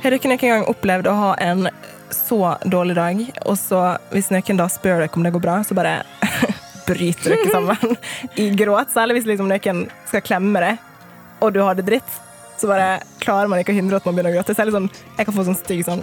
Har dere noen gang opplevd å ha en så dårlig dag, og så hvis noen da spør dere om det går bra, så bare bryter dere sammen i gråt? Særlig hvis liksom noen skal klemme deg, og du har det dritt. Så bare klarer man ikke å hindre at man begynner å gråte. Særlig sånn, Jeg kan få sånn stygg sånn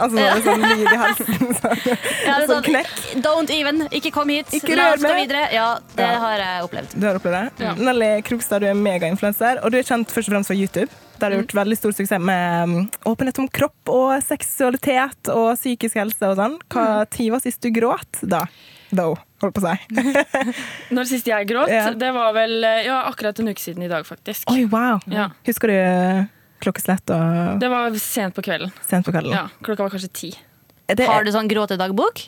Altså sånn, sånn lyd i halsen. Sånn, Ja, er sånn knekk. Don't even. Ikke kom hit. Ikke La oss gå meg. videre. Ja, det Ja. har jeg opplevd. Du har opplevd det? Nelly Krogstad, du er megainfluenser, og du er kjent først og fremst for YouTube. Der har gjort veldig stor suksess med um, åpenhet om kropp og seksualitet og psykisk helse og sånn. Hva tid var sist du gråt da? Though, holdt på å si. Når sist jeg gråt, Yeah. det var vel eh, ja, akkurat en uke siden i dag, faktisk. Oi, wow. Ja. Husker du uh, klokkeslett og Det var sent på kvelden. sent på kvelden? Ja, Klokka var kanskje ti. Er det, Har du sånn gråtedagbok?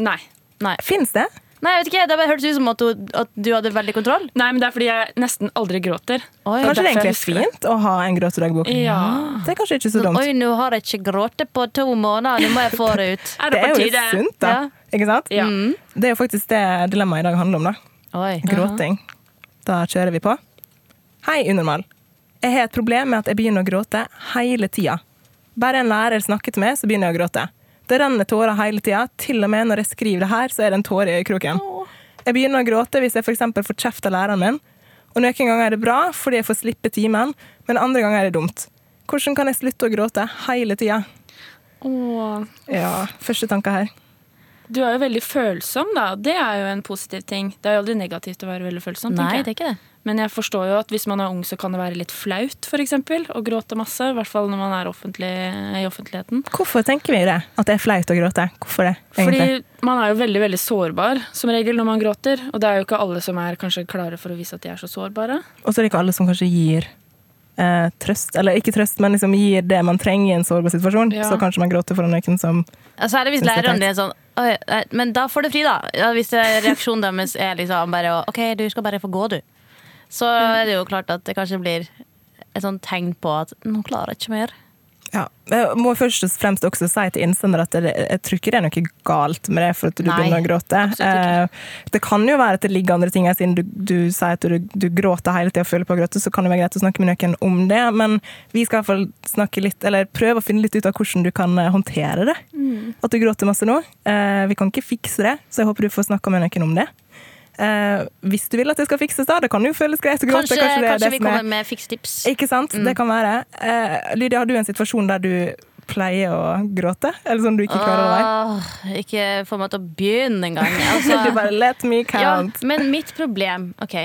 Nei. Nei. Fins det? Nei, jeg vet ikke. Det bare hørtes ut som at du, at du hadde veldig kontroll. Nei, men det er fordi jeg nesten aldri gråter. Oi, Kanskje det egentlig er fint det. å ha en gråtedagbok? Ja. Det er kanskje ikke så dumt. Oi, nå har jeg ikke grått på to måneder. Nå må jeg få det ut. Er Det det er jo litt sunt, da. Ja. Ikke sant? Ja. Det er jo faktisk det dilemmaet i dag handler om. da. Oi. Gråting. Da kjører vi på. Hei, Unormal. Jeg har et problem med at jeg begynner å gråte hele tida. Bare en lærer snakker til meg, så begynner jeg å gråte. Det renner tårer hele tida. Til og med når jeg skriver det her, så er det en tåre i kroken. Jeg begynner å gråte hvis jeg f.eks. får kjeft av læreren min. Og noen ganger er det bra fordi jeg får slippe timen, men andre ganger er det dumt. Hvordan kan jeg slutte å gråte hele tida? Ja, første tanke her. Du er jo veldig følsom, da. Det er jo en positiv ting. Det er jo aldri negativt å være veldig følsom. Nei, det er ikke det. Men jeg forstår jo at hvis man er ung, så kan det være litt flaut for eksempel, å gråte masse. I hvert fall når man er offentlig, i offentligheten. Hvorfor tenker vi det? At det er flaut å gråte? Hvorfor det? egentlig? Fordi man er jo veldig veldig sårbar som regel når man gråter. Og det er jo ikke alle som er kanskje klare for å vise at de er så sårbare. Og så er det ikke alle som kanskje gir eh, trøst, eller ikke trøst, men liksom gir det man trenger i en sårbar situasjon. Ja. Så kanskje man gråter foran noen som Særlig hvis Synes det er læreren din er sånn Men da får du fri, da. Ja, hvis reaksjonen deres er liksom bare OK, du skal bare få gå, du. Så er det jo klart at det kanskje blir et sånt tegn på at nå klarer jeg ikke mer. ja. Jeg må først og fremst også si til innsender at jeg, jeg tror ikke det er noe galt med det for at du Nei, begynner å gråte. Eh, det kan jo være at det ligger andre ting her, siden du, du sier at du, du gråter hele tida og føler på å gråte, så kan det være greit å snakke med noen om det. Men vi skal i hvert fall snakke litt, eller prøve å finne litt ut av hvordan du kan eh, håndtere det. At du gråter masse nå. Eh, vi kan ikke fikse det, så jeg håper du får snakka med noen om det. Eh, hvis du vil at det skal fikses, da. Det kan jo føles greit gråte. Kanskje, det kanskje det vi som er- kommer med fikstips. ikke sant? Det kan være. Eh, Lydia, har du en situasjon der du pleier å gråte? Eller sånn du ikke klarer å? Åh, ikke få meg til å begynne engang. Altså, Du bare let me ja, count. men mitt problem OK.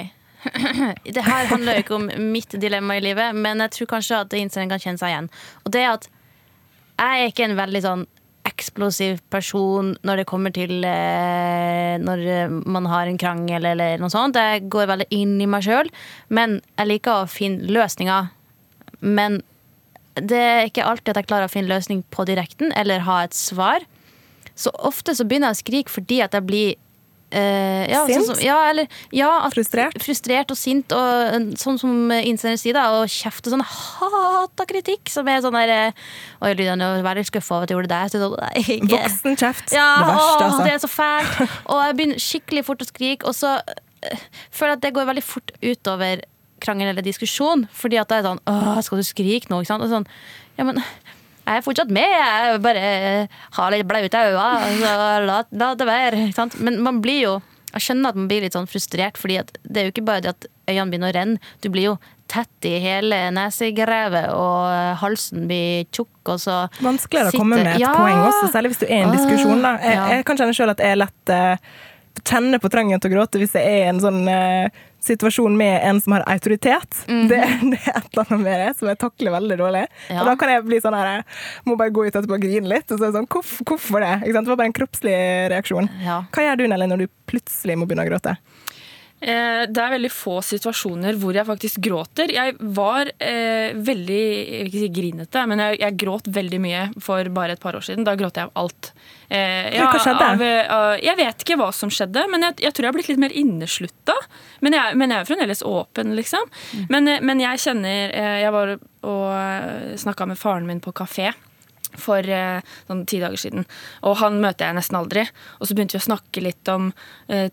Det her handler jo ikke om mitt dilemma i livet, men jeg tror kanskje at innsenderen kan kjenne seg igjen. Og det er at jeg er ikke en veldig sånn eksplosiv person når det kommer til eh, når eh, man har en krangel eller noe sånt. Jeg går veldig inn i meg sjøl, men jeg liker å finne løsninger. Men det er ikke alltid at jeg klarer å finne løsning på direkten eller ha et svar. Så ofte så begynner jeg å skrike fordi at jeg blir eh, ja, Sint? Sånn som, ja, eller, ja, at, Frustrert? frustrert og sint, og sånn som innsender sier, da, og kjefte sånn hata kritikk, som er sånn der eh, Oi, Lydia, nå er jeg skuffa over at jeg gjorde det der. Sånn. Voksen kjeft. Ja, det verste, altså. det er så fælt. Og jeg begynner skikkelig fort å skrike, og så øh, føler jeg at det går veldig fort utover krangel eller diskusjon. Fordi at det er sånn Åh, skal du skrike nå? Ikke sant? Og sånn, ja, men jeg er fortsatt med. Jeg bare har litt blaute øyne. Så la, la det være. Sant? Men man blir jo Jeg skjønner at man blir litt sånn frustrert, Fordi det er jo ikke bare det at øynene begynner å renne. Du blir jo tett i hele nesegrevet, og halsen blir tjukk, og så Vanskeligere å komme med et Ja! poeng også, særlig hvis du er i en diskusjon. Da. Jeg, Ja. jeg kan kjenne sjøl at jeg er lett eh, kjenner på trangen til å gråte hvis jeg er i en sånn uh, situasjon med en som har autoritet. det, det er et eller annet med det som jeg takler veldig dårlig. Ja. Og da kan jeg bli sånn her jeg Må bare gå ut etterpå og grine litt. Og så er det sånn, Hvorfor, hvorfor det? Det var bare en kroppslig reaksjon. Ja. Hva gjør du Nelly, når du plutselig må begynne å gråte? Eh, det er veldig få situasjoner hvor jeg faktisk gråter. Jeg var eh, veldig jeg vil ikke si grinete, men jeg, jeg gråt veldig mye for bare et par år siden. Da gråt jeg av alt. Eh, Ja, hva skjedde? Av, av, jeg vet ikke hva som skjedde, men jeg, jeg tror jeg har blitt litt mer inneslutta. Men men jeg er fremdeles åpen, liksom. Mm. Men, eh, men jeg kjenner eh, Jeg var og snakka med faren min på kafé for eh, sånn ti dager siden. Og han møter jeg nesten aldri. Og så begynte vi å snakke litt om eh,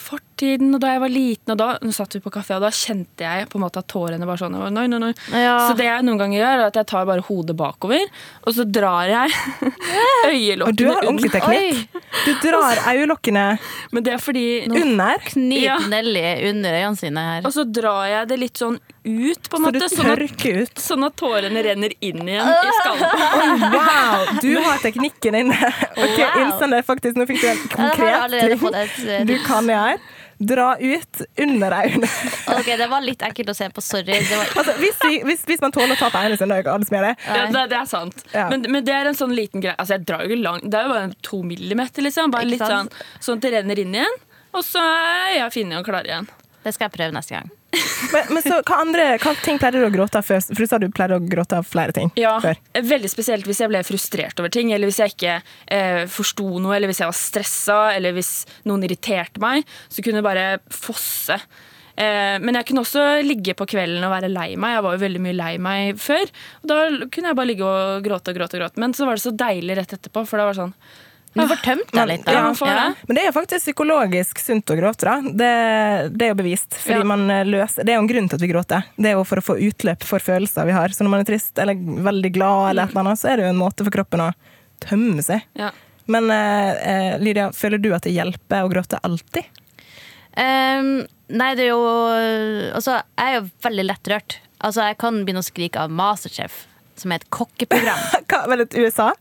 fortiden og da jeg var liten. Og da nå satt vi på kafé, og da kjente jeg på en måte at tårene bare sånn nei, nei, nei. Ja. Så det jeg noen ganger gjør, er at jeg tar bare hodet bakover, og så drar jeg øyelokkene Og du har ordentlig teknikk. Du drar øyelokkene Men det er fordi under, Knip Ja. Nelly under øynene sine her. Og så drar jeg det litt sånn ut, på en så du måte. Sånn tørker ut. sånn at tårene renner inn igjen i skallen. Wow! Du har teknikken inne. Ok, Wow. Innsender, faktisk. Nå fikk du en konkret ting eh, du kan gjøre. Dra ut under øynene. Ok, det var litt ekkelt å se på. Sorry. Det var, Altså, hvis, vi, hvis, hvis man tåler å ta på øynene sine, det er jo ikke alle som gjør det. Ja, det, det er sant. Ja. Men, men det er en sånn liten greie. Altså, jeg drar jo ikke langt. Det er jo bare to millimeter, liksom. Bare litt sånn, sånn at det renner inn igjen. Og så er jeg fin og klar igjen. det skal jeg prøve neste gang. Men, men så, hva andre hva ting pleide du å gråte av før? For du sa du pleide å gråte av flere ting Ja, før. Veldig spesielt hvis jeg ble frustrert over ting, eller hvis jeg ikke eh, forsto noe, eller hvis jeg var stressa, eller hvis noen irriterte meg. Så kunne det bare fosse. Eh, men jeg kunne også ligge på kvelden og være lei meg. Jeg var jo veldig mye lei meg før. Og da kunne jeg bare ligge og gråte og gråte. og gråte. Men så var det så deilig rett etterpå, for det var sånn Du får tømt deg litt. da. Ja, det. Men det er jo faktisk psykologisk sunt å gråte. da. Det, det er jo bevist. Fordi Ja. man eh, løser, Det er jo en grunn til at vi gråter. Det er jo for å få utløp for følelser vi har. Så når man er trist eller veldig glad, eller et eller annet, så er det jo en måte for kroppen å tømme seg. Ja. Men eh, Lydia, føler du at det hjelper å gråte alltid? Um, nei, det er jo Altså, jeg er jo veldig lettrørt. Altså, jeg kan begynne å skrike av Masterchef, som er et kokkeprogram. Hva, vel et USA?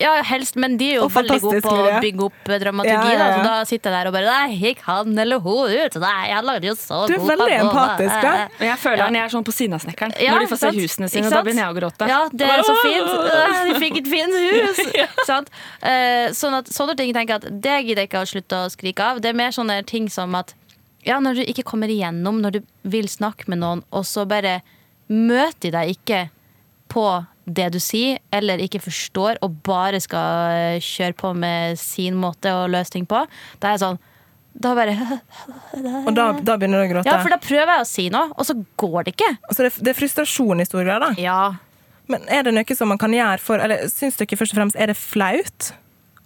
Ja, helst, men de er jo Og veldig gode på å bygge opp eh, dramaturgi. Ja, ja, ja. Da, så da sitter jeg der og bare Nei, gikk han eller hun ut? Nei, jeg lagde jo så Du er god veldig empatisk, da. eh. Jeg føler Ja. jeg er sånn på siden av snekkeren. Ja, når de får se sant? husene sine, da begynner jeg å gråte. Ja, det er så fint. De fikk et fint hus. Sant? Eh, Sånn at, sånne ting tenker jeg at det gidder jeg ikke å slutte å skrike av. Det er mer sånne ting som at ja, når du ikke kommer igjennom, når du vil snakke med noen, og så bare møter de deg ikke på det du sier, eller ikke forstår, og bare skal eh, kjøre på med sin måte å løse ting på, da er jeg sånn da bare Og da, da begynner du å gråte? Ja, for da prøver jeg å si noe, og så går det ikke. Så det, det er frustrasjon i stor grad, da? Ja. Men er det noe som man kan gjøre for Eller syns dere først og fremst er det flaut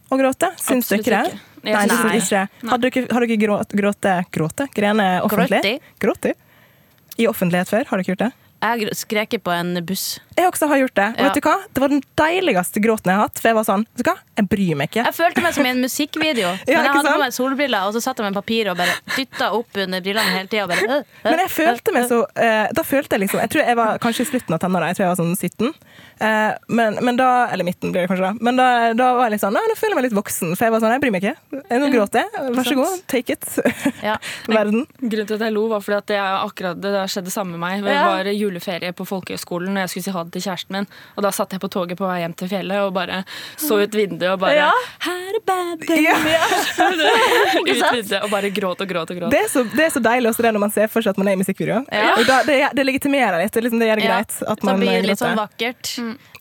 å gråte? Syns Absolutt dere det? ikke. Nei, Nei, ikke. ikke. Har dere, har dere grått, gråte, gråte? Grene offentlig? Gråti? I offentlighet før? Har dere gjort det? Jeg har skreket på en buss. Jeg også har gjort det. Og Ja. vet du hva? Det var den deiligste gråten jeg har hatt. For jeg var sånn, vet du hva? Jeg bryr meg ikke. Jeg følte meg som i en musikkvideo. Ja, men jeg hadde på meg solbriller, og så satt jeg med papir og bare dytta opp under brillene hele tida. Øh, Men jeg følte meg så eh, Da følte jeg liksom Jeg tror jeg var kanskje i slutten av tenåra. Jeg tror jeg var sånn 17. Eh, men, men da Eller midten, blir det kanskje da. Men da, da var jeg litt sånn nå føler jeg meg litt voksen. For jeg var sånn Jeg bryr meg ikke. Nå gråter jeg. Vær så god. Take it. Ja. Verden. Grunnen til at jeg lo, var fordi at det, er akkurat, det skjedde skjedde samme med meg. Det var juleferie på folkehøgskolen, og jeg skulle si ha det til kjæresten min. Og da satt jeg på toget på vei hjem til fjellet og bare så ut vinduet og bare Ja. Her er bad day. Ja. ut vinduet og bare gråt og gråt og gråt. Det er, så, det er så deilig også det når man ser for seg at man er i musikkvideo. Ja. Og da, det, det legitimerer litt. Det, liksom, det gjør det greit at man blir det litt sånn vakkert.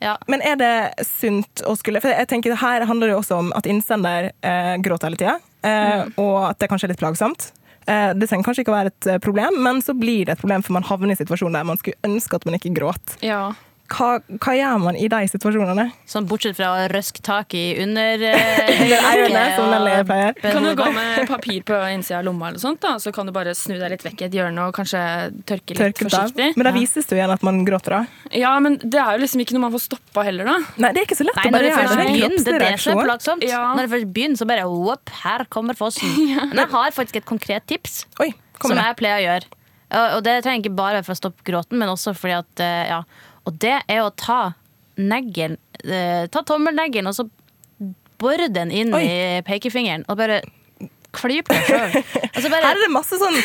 Ja. Men er det sunt å skulle For jeg tenker Her handler det jo også om at innsender eh, gråter hele tida, eh, og at det kanskje er litt plagsomt. Eh, det trenger kanskje ikke å være et eh, problem, men så blir det et problem for man havner i en situasjon der man skulle ønske at man ikke gråt. Ja. Hva, hva gjør man i de situasjonene? Sånn bortsett fra å røske tak i under eh, øynene, som Nelly pleier. Kan du gå med papir på innsida av lomma, eller sånt da, så kan du bare snu deg litt vekk i et hjørne og kanskje tørke litt Tørket av. forsiktig. Men da vises det jo igjen at man gråter, da. Ja, men det er jo liksom ikke noe man får stoppa heller, da. Nei, det er ikke så lett Nei, å bare gjøre det. Er begynner, det er det som er plagsomt. Ja. Når det først begynner, så bare whoop, her kommer fossen. Men jeg har faktisk et konkret tips. Oi, som jeg pleier å gjøre. Og det trenger ikke bare for å stoppe gråten, men også fordi at eh, ja. Og det er å ta neglen eh, Ta tommelneglen og så bore den inn Oi. i pekefingeren. Og bare klype deg sjøl. Altså bare- Her er det masse sånn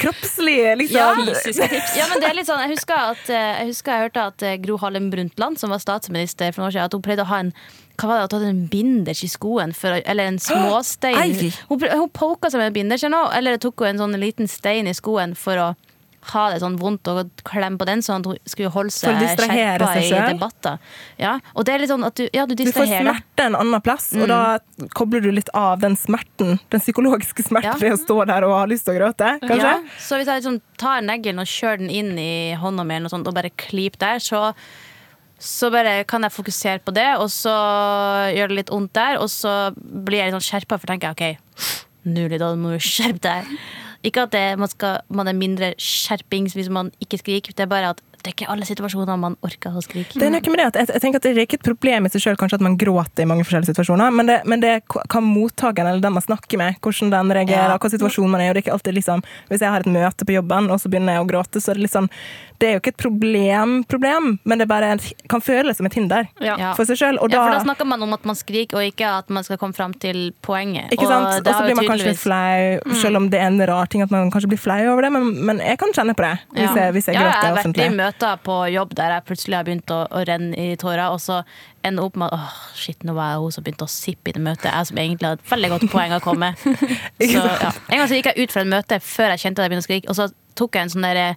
kroppslige Ja. liksom Fysiske tips. Ja, men det er litt sånn Jeg husker, at, eh, jeg husker jeg hørte at eh, Gro Harlem Brundtland, som var statsminister for noen år siden, at hun prøvde å ha en hva var det, at hun hadde en binders i skoen, for, å- eller en småstein. Ei. Hun, prø- hun poka seg med en binders eller noe, eller tok hun en sånn liten stein i skoen for å ha det sånn vondt og klemme på den, sånn at hun skulle holde seg skjerpa i debatter. Ja, og det er litt sånn at du, ja, du Du får smerte en annen plass, og da kobler du litt av den smerten. Den psykologiske smerten Ja. ved å stå der og ha lyst til å gråte, kanskje? Ja, så hvis jeg liksom tar neglen og kjører den inn i hånda mi sånt, og bare klyper der, så, så bare kan jeg fokusere på det, og så gjør det litt vondt der, og så blir jeg litt sånn skjerpa, for tenker jeg OK, nå Lida, må du skjerpe deg. Ikke at det, man, skal, man er mindre skjerpings hvis man ikke skriker, det er bare at det er ikke alle situasjoner man orker å skrike. Det er noe med det at jeg, jeg tenker at det er ikke et problem i seg selv kanskje at man gråter i mange forskjellige situasjoner, men det, men det er hva mottakeren eller den man snakker med, hvordan den reagerer, Ja. hva situasjonen man er i. og det er ikke alltid liksom, Hvis jeg har et møte på jobben, og så begynner jeg å gråte, så er det litt sånn Det er jo ikke et problem, problem men det bare kan føles som et hinder Ja. For seg selv. Ja, for da snakker man om at man skriker, og ikke at man skal komme fram til poenget. ikke sant? Og og så blir man kanskje litt flau, selv om det er en rar ting at man kanskje blir flau over det, men, men jeg kan kjenne på det hvis jeg, hvis jeg ja, gråter jeg har vært offentlig. Møter på jobb der jeg plutselig har begynt å, å renne i tårer, og så ender opp med at åh, shit, nå var jeg hun som begynte å sippe i det møtet. Jeg som egentlig hadde et veldig godt poeng å komme med. Så, ja. En gang så gikk jeg ut fra et møte før jeg kjente at jeg begynte å skrike, og så tok jeg en sånn derre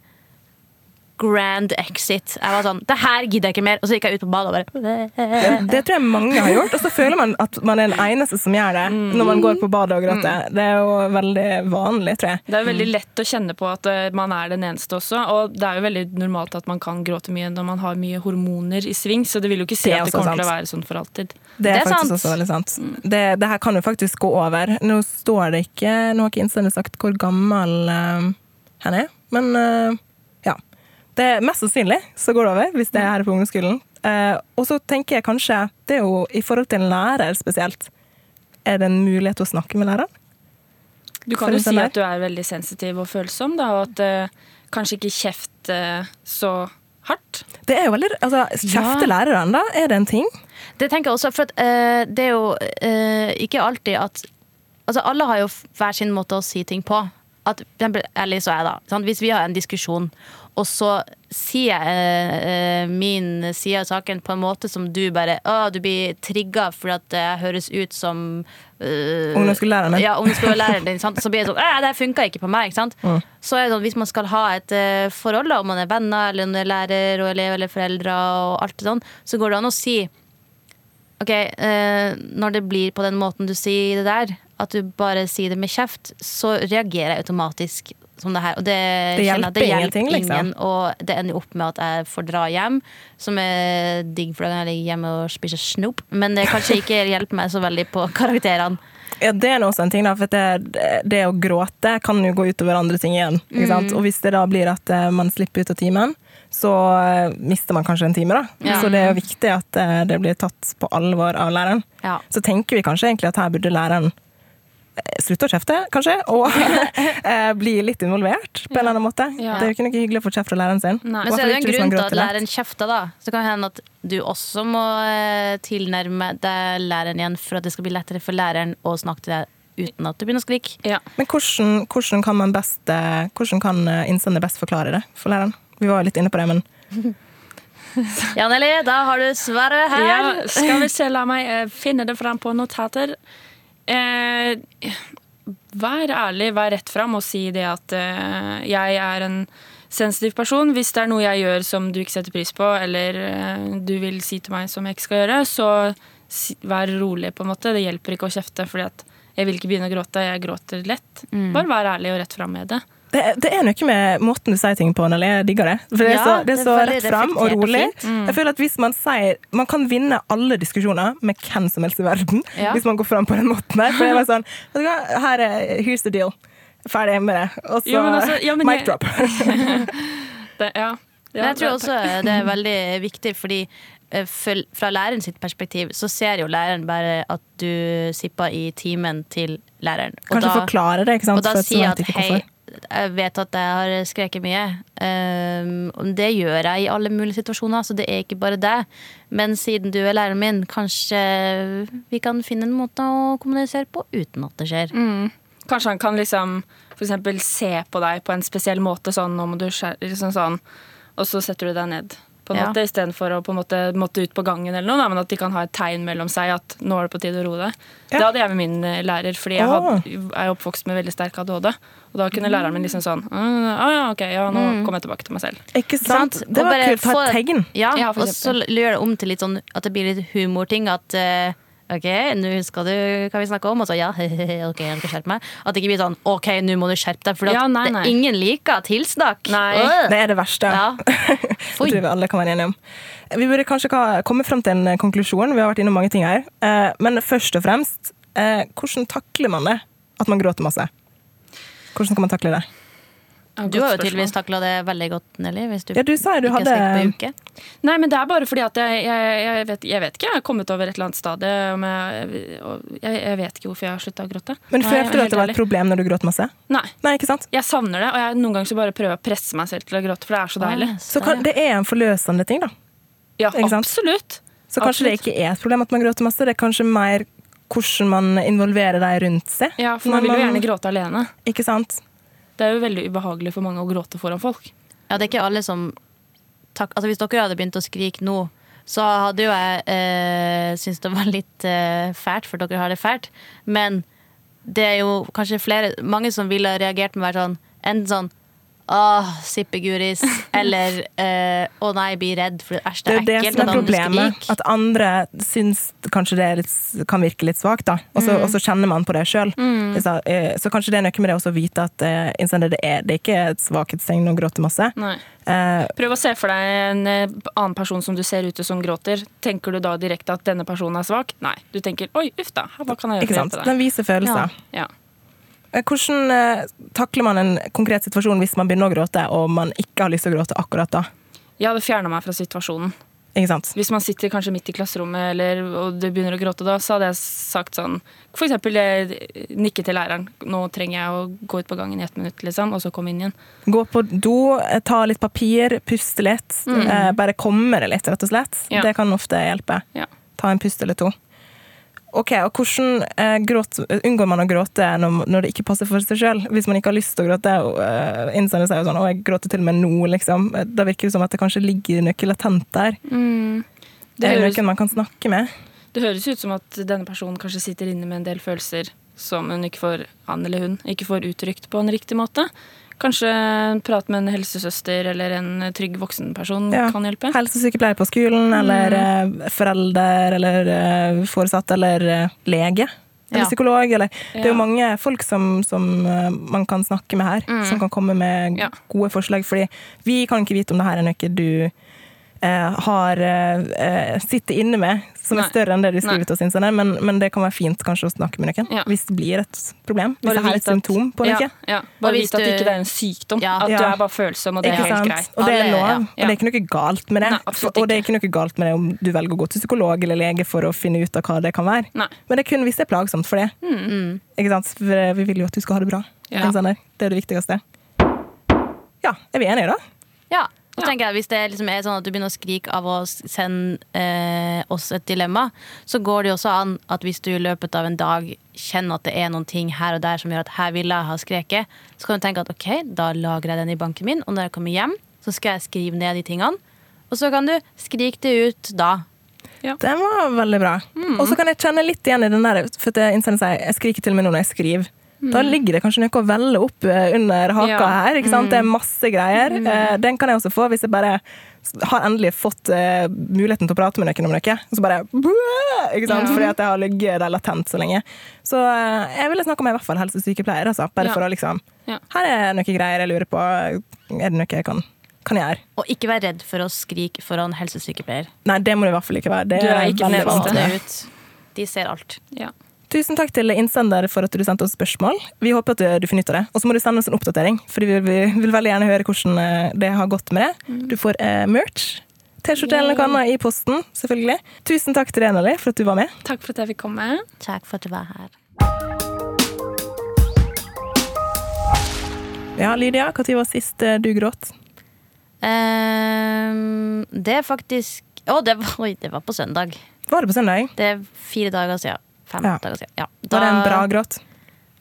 grand exit. Jeg var sånn Det her gidder jeg ikke mer. Og så gikk jeg ut på badet og bare Det, det tror jeg mange har gjort, og så føler man at man er den eneste som gjør det når man går på badet og gråter. Det er jo veldig vanlig, tror jeg. Det er jo veldig lett å kjenne på at eh, man er den eneste også. Og det er jo veldig normalt at man kan gråte mye når man har mye hormoner i sving, så det vil jo ikke si Det at det kommer kommer til å være sånn for alltid. Det er, Det er faktisk sant. også veldig sant. Det, det her kan jo faktisk gå over. Nå står det ikke Nå har ikke innsender sagt hvor gammel uh, han er, men ja. Det er mest sannsynlig så går det over, hvis det er her på ungdomsskolen. Eh, og så tenker jeg kanskje Det er jo i forhold til en lærer spesielt. Er det en mulighet til å snakke med læreren? Du kan jo si sånn at du er veldig sensitiv og følsom, da, og at uh, kanskje ikke kjeft uh, så hardt. Det er jo veldig altså, Kjefter læreren, da? Er det en ting? Det tenker jeg også, for at, uh, det er jo ikke alltid at Altså, alle har jo hver sin måte å si ting på. At, for eksempel, Alice så er jeg da, sant? Hvis vi har en diskusjon, og så sier jeg eh, eh, min side av saken på en måte som du bare Å, du blir trigga fordi at jeg høres ut som uh, Ungdomsskolelæreren din. Ja, ungdomsskolelæreren din. Så blir det sånn «Æ, Det her funka ikke på meg. Ikke sant? Mm. Så er det sånn, Hvis man skal ha et eh, forhold, da, om man er venner, eller om man er lærer og elev eller foreldre, og alt det sånn, så går det an å si OK, eh, når det blir på den måten du sier det der, at du bare sier det med kjeft, så reagerer jeg automatisk som det her. Og det, Det hjelper, det hjelper ingen, liksom. ingen, og det ender jo opp med at jeg får dra hjem, som er digg, for da kan jeg ligge hjemme og spise snop. Men det kanskje ikke hjelper meg så veldig på karakterene. Ja, det er også en ting, da. For det, det å gråte kan jo gå utover andre ting igjen. Sant? Og hvis det da blir at eh, man slipper ut av timen, så eh, mister man kanskje en time, da. Ja. Så det er jo viktig at eh, det blir tatt på alvor av læreren. Ja. Så tenker vi kanskje egentlig at her burde læreren slutte å kjefte, kanskje, og eh, bli litt involvert på en eller annen måte. Ja. Det er jo ikke noe hyggelig å få kjeft fra læreren sin. Nei. Men så er det jo en grunn til at læreren kjefter, da. Så kan det hende at du også må eh, tilnærme deg læreren igjen for at det skal bli lettere for læreren å snakke til deg uten at du begynner å skrike. Ja. Men hvordan, hvordan kan man best eh, Hvordan kan eh, innsender best forklare det for læreren? Vi var jo litt inne på det, men Jan Eli, da har du svaret her. Ja, skal vi se, la meg eh, finne det fram på notater. Eh, vær ærlig, vær rett fram og si det at eh, jeg er en sensitiv person. Hvis det er noe jeg gjør som du ikke setter pris på, eller eh, du vil si til meg som jeg ikke skal gjøre, så si, vær rolig, på en måte. Det hjelper ikke å kjefte, fordi at jeg vil ikke begynne å gråte. Jeg gråter lett. Bare vær ærlig og rett fram med det. Det, det er noe med måten du sier ting på, Nelly. Jeg digger det. For det er så, det er så rett fram og rolig. fint. Jeg føler at hvis Man sier Man kan vinne alle diskusjoner med hvem som helst i verden Ja. hvis man går fram på den måten der. For det er bare sånn vet du hva, Her er Here's the deal. Ferdig med det. Og så altså, ja, mic drop. det ja. Men jeg tror også det er veldig viktig, fordi eh, fra læreren sitt perspektiv så ser jo læreren bare at du sipper i timen til læreren. Og Kanskje da- forklare det, ikke sant? Og da sier at hei, hvorfor. Jeg vet at jeg har skreket mye. Um, det gjør jeg i alle mulige situasjoner, så det er ikke bare det. Men siden du er læreren min, kanskje vi kan finne en måte å kommunisere på uten at det skjer. Kanskje han kan liksom eksempel se på deg på en spesiell måte, sånn nå må du skjære liksom sånn, og så setter du deg ned. På en Ja. måte, Istedenfor å på en måte måtte ut på gangen, eller noe, da, men at de kan ha et tegn mellom seg at nå er det på tide å roe deg. Ja. Det hadde jeg med min eh, lærer, fordi jeg had, er oppvokst med veldig sterk ADHD. Og da kunne læreren min liksom sånn ah, ja, ok, ja, nå kommer jeg tilbake til meg selv. Ikke sant? Det var kult. Ha et tegn. Ja, Ja, og så gjør det om til litt sånn at det blir litt humorting. At eh, OK, nå skal du hva vi snakker om, og så ja, OK, jeg skal skjerpe meg. At det ikke blir sånn OK, nå må du skjerpe deg. For Ja, nei, nei. ingen liker tilsnakk. Nei. Øh. Det er det verste. Ja. Det tror vi alle kan være enige om. Vi burde kanskje komme frem til en konklusjon. Vi har vært innom mange ting her. Eh, Men først og fremst, eh, hvordan takler man det? At man gråter masse? Hvordan skal man takle det? Du har jo tydeligvis takla det veldig godt, Nelly. Hvis du Ja, du sa du hadde uke. Nei, men det er bare fordi at jeg, jeg, jeg, vet, jeg vet ikke. Jeg har kommet over et eller annet stadie. Jeg, jeg, jeg vet ikke hvorfor jeg har slutta å gråte. Men følte du at det var ærlig. et problem når du gråt masse? Nei. Nei, ikke sant? Jeg savner det, og jeg, noen ganger så bare prøver å presse meg selv til å gråte, for det er så deilig. Så kan, det er en forløsende ting, da. Ja, Ikke sant? absolutt. Så kanskje det ikke er et problem at man gråter masse. Det er kanskje mer hvordan man involverer de rundt seg. Ja, for man vil jo gjerne gråte alene. Ikke sant? Det er jo veldig ubehagelig for mange å gråte foran folk. Ja, det er ikke alle som tak, altså Hvis dere hadde begynt å skrike nå, så hadde jo jeg eh, syntes det var litt eh, fælt, for dere har det fælt. Men det er jo kanskje flere mange som ville reagert med å være sånn enten sånn Åh, sippeguris. Eller eh, å nei, bli redd, for æsj, Det er er det er det som er problemet. At andre syns kanskje det er litt, kan virke litt svakt, da. Og så, mm. kjenner man på det sjøl. Så, eh, så kanskje det er noe med det også å vite at innsender, det, er, det er ikke et svakhetstegn å gråte masse. Nei. Eh, Prøv å se for deg en annen person som du ser ute som gråter. Tenker du da direkte at denne personen er svak? Nei. Du tenker 'oi, uff da, hva kan jeg gjøre ikke for å sant? hjelpe deg'? Den viser følelser. Ja. Eh, Hvordan eh, takler man en konkret situasjon hvis man begynner å gråte, og man ikke har lyst til å gråte akkurat da? Jeg hadde fjerna meg fra situasjonen. Hvis man sitter kanskje midt i klasserommet eller, og du begynner å gråte da, så hadde jeg sagt sånn For eksempel eh, nikke til læreren. 'Nå trenger jeg å gå ut på gangen i ett minutt', liksom, og så komme inn igjen. Gå på do, eh, ta litt papir, puste litt. Eh, bare komme det litt, rett og slett. Ja. Det kan ofte hjelpe. Ja. Ta en pust eller to. Ok, og Hvordan eh, gråt, unngår man å gråte når, når det ikke passer for seg sjøl? Hvis man ikke har lyst til å gråte. og, Uh, innsender seg jo sånn 'Å, jeg gråter til og med nå', liksom. Eh, Da virker det som at det kanskje ligger noe latent der. Det er det noen man kan snakke med? det høres ut som at denne personen kanskje sitter inne med en del følelser som hun ikke får, han eller hun ikke får uttrykt på en riktig måte. Kanskje en prat med en helsesøster eller en trygg voksenperson Ja. kan hjelpe. Helsesykepleier på skolen, eller mm. forelder, eller eh, foresatt, eller eh, lege. Eller Ja. psykolog. Eller, Det er jo mange folk som, som man kan snakke med her, som kan komme med gode forslag. Fordi vi kan ikke vite om det her er noe du har sitter inne med, som Nei. er større enn det de skriver Nei. til oss. Innsender, Men, men det kan være fint kanskje å snakke med noen Ja. hvis det blir et problem. Hvis Bare det er et at- symptom på ja, noe. Ja, Bare hvis at det ikke er en sykdom. Ja. At du er bare følsom, og det er helt sant? greit. Og det er lov. ja. Og det er ikke noe galt med det. Nei, og det er ikke noe galt med det om du velger å gå til psykolog eller lege for å finne ut av hva det kan være. Nei. Men det er kun hvis det er plagsomt for det. Ikke sant? For eh, vi vil jo at du skal ha det bra. Ja. Det er det viktigste. Ja, er vi enige da? Ja. Og Ja. tenker jeg, Hvis det liksom er sånn at du begynner å skrike av å sende eh, oss et dilemma, så går det jo også an at hvis du i løpet av en dag kjenner at det er noen ting her og der som gjør at her vil jeg ha skreket, så kan du tenke at ok, da lagrer jeg den i banken min, og når jeg kommer hjem, så skal jeg skrive ned de tingene. Og så kan du skrike det ut da. Den var veldig bra. Mm. Og så kan jeg kjenne litt igjen i den der, for det jeg jeg skriker til og med nå når jeg skriver. Da ligger det kanskje noe å velle opp eh, under haka Mm. Ja. Mm. her. ikke sant? Det er masse greier. Mm. Den kan jeg også få hvis jeg bare har endelig fått eh, muligheten til å prate med noen om noe. Og så bare ikke sant? Ja. Fordi at jeg har ligget der latent så lenge. Så eh, jeg ville snakke med i hvert fall helsesykepleier. Altså, bare Ja. for å liksom Her er noe greier jeg lurer på. Er det noe jeg kan? Og ikke vær redd for å skrike foran helsesykepleier. Nei, det må du i hvert fall ikke være. Det Du er ikke eneste. ut. De ser alt. Ja. Tusen takk til innsender for at du sendte oss spørsmål. Vi håper at du, du finner ut av det. Og så må du sende oss en oppdatering, for vi vil, vi vil veldig gjerne høre hvordan eh, det har gått med det. Du får eh, merch. T-skjorte eller noe annet i posten, selvfølgelig. Tusen takk til deg, Nelly, for at du var med. Takk for at jeg fikk komme. Takk for at du var her. Ja, Lydia, når var sist eh, du gråt? Um, det er faktisk Å, det, var- det var på søndag. Var det på søndag? Det er fire dager siden. Fem Ja. dager siden. Ja. Var det en bra gråt?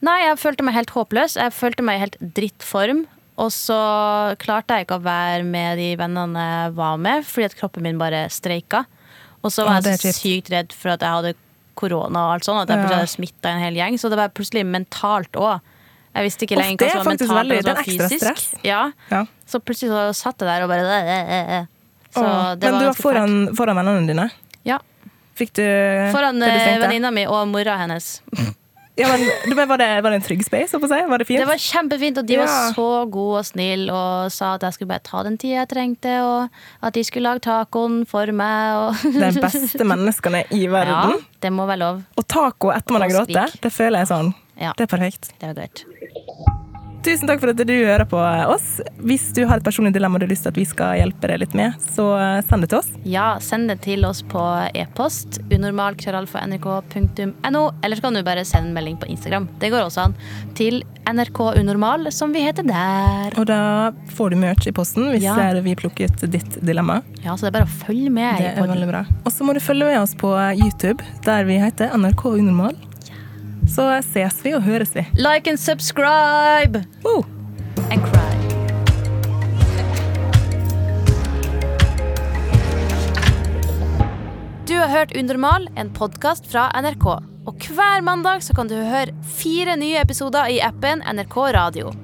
Nei, jeg følte meg helt håpløs. Jeg følte meg i helt drittform. Og så klarte jeg ikke å være med de vennene jeg var med, fordi at kroppen min bare streika. Og så var jeg så sykt redd for at jeg hadde korona og alt sånt. At jeg plutselig hadde smitta en hel gjeng. Så det var plutselig mentalt òg. Jeg visste ikke lenger hva som var mentalt veldig- og hva som var fysisk. Ja. Ja. Så plutselig så satt jeg der og bare Så Åh, det Men var du var foran, foran vennene dine. Ja. Fikk du Foran det du eh, tenkte? venninna mi og mora hennes. Ja, men, var, det, var det en trygg space? å si? Var det fint? Det var kjempefint, og de var så gode og snille og sa at jeg skulle bare ta den tida jeg trengte, og at de skulle lage tacoen for meg. Og De beste menneskene i verden. ja, det må være lov. Og taco etter man har grått, det føler jeg sånn. Ja, Det er perfekt. det var godt. Tusen takk for at du hører på oss. Hvis du har et personlig dilemma du har lyst til at vi skal hjelpe deg litt med, så send det til oss. Ja, send det til oss på e-post unormal.nrk.no, eller så kan du bare sende en melding på Instagram. Det går også an. Til NRK Unormal, som vi heter der. Og da får du merch i posten hvis Ja. eh, vi plukker ut ditt dilemma. Ja, så det er bare å følge med. Det er veldig bra. Og så må du følge med oss på YouTube, der vi heter NRK Unormal. Så ses vi og høres vi. Like and subscribe! Woo! and cry. Du har hørt Unormal, en podkast fra NRK. Og hver mandag så kan du høre fire nye episoder i appen NRK Radio.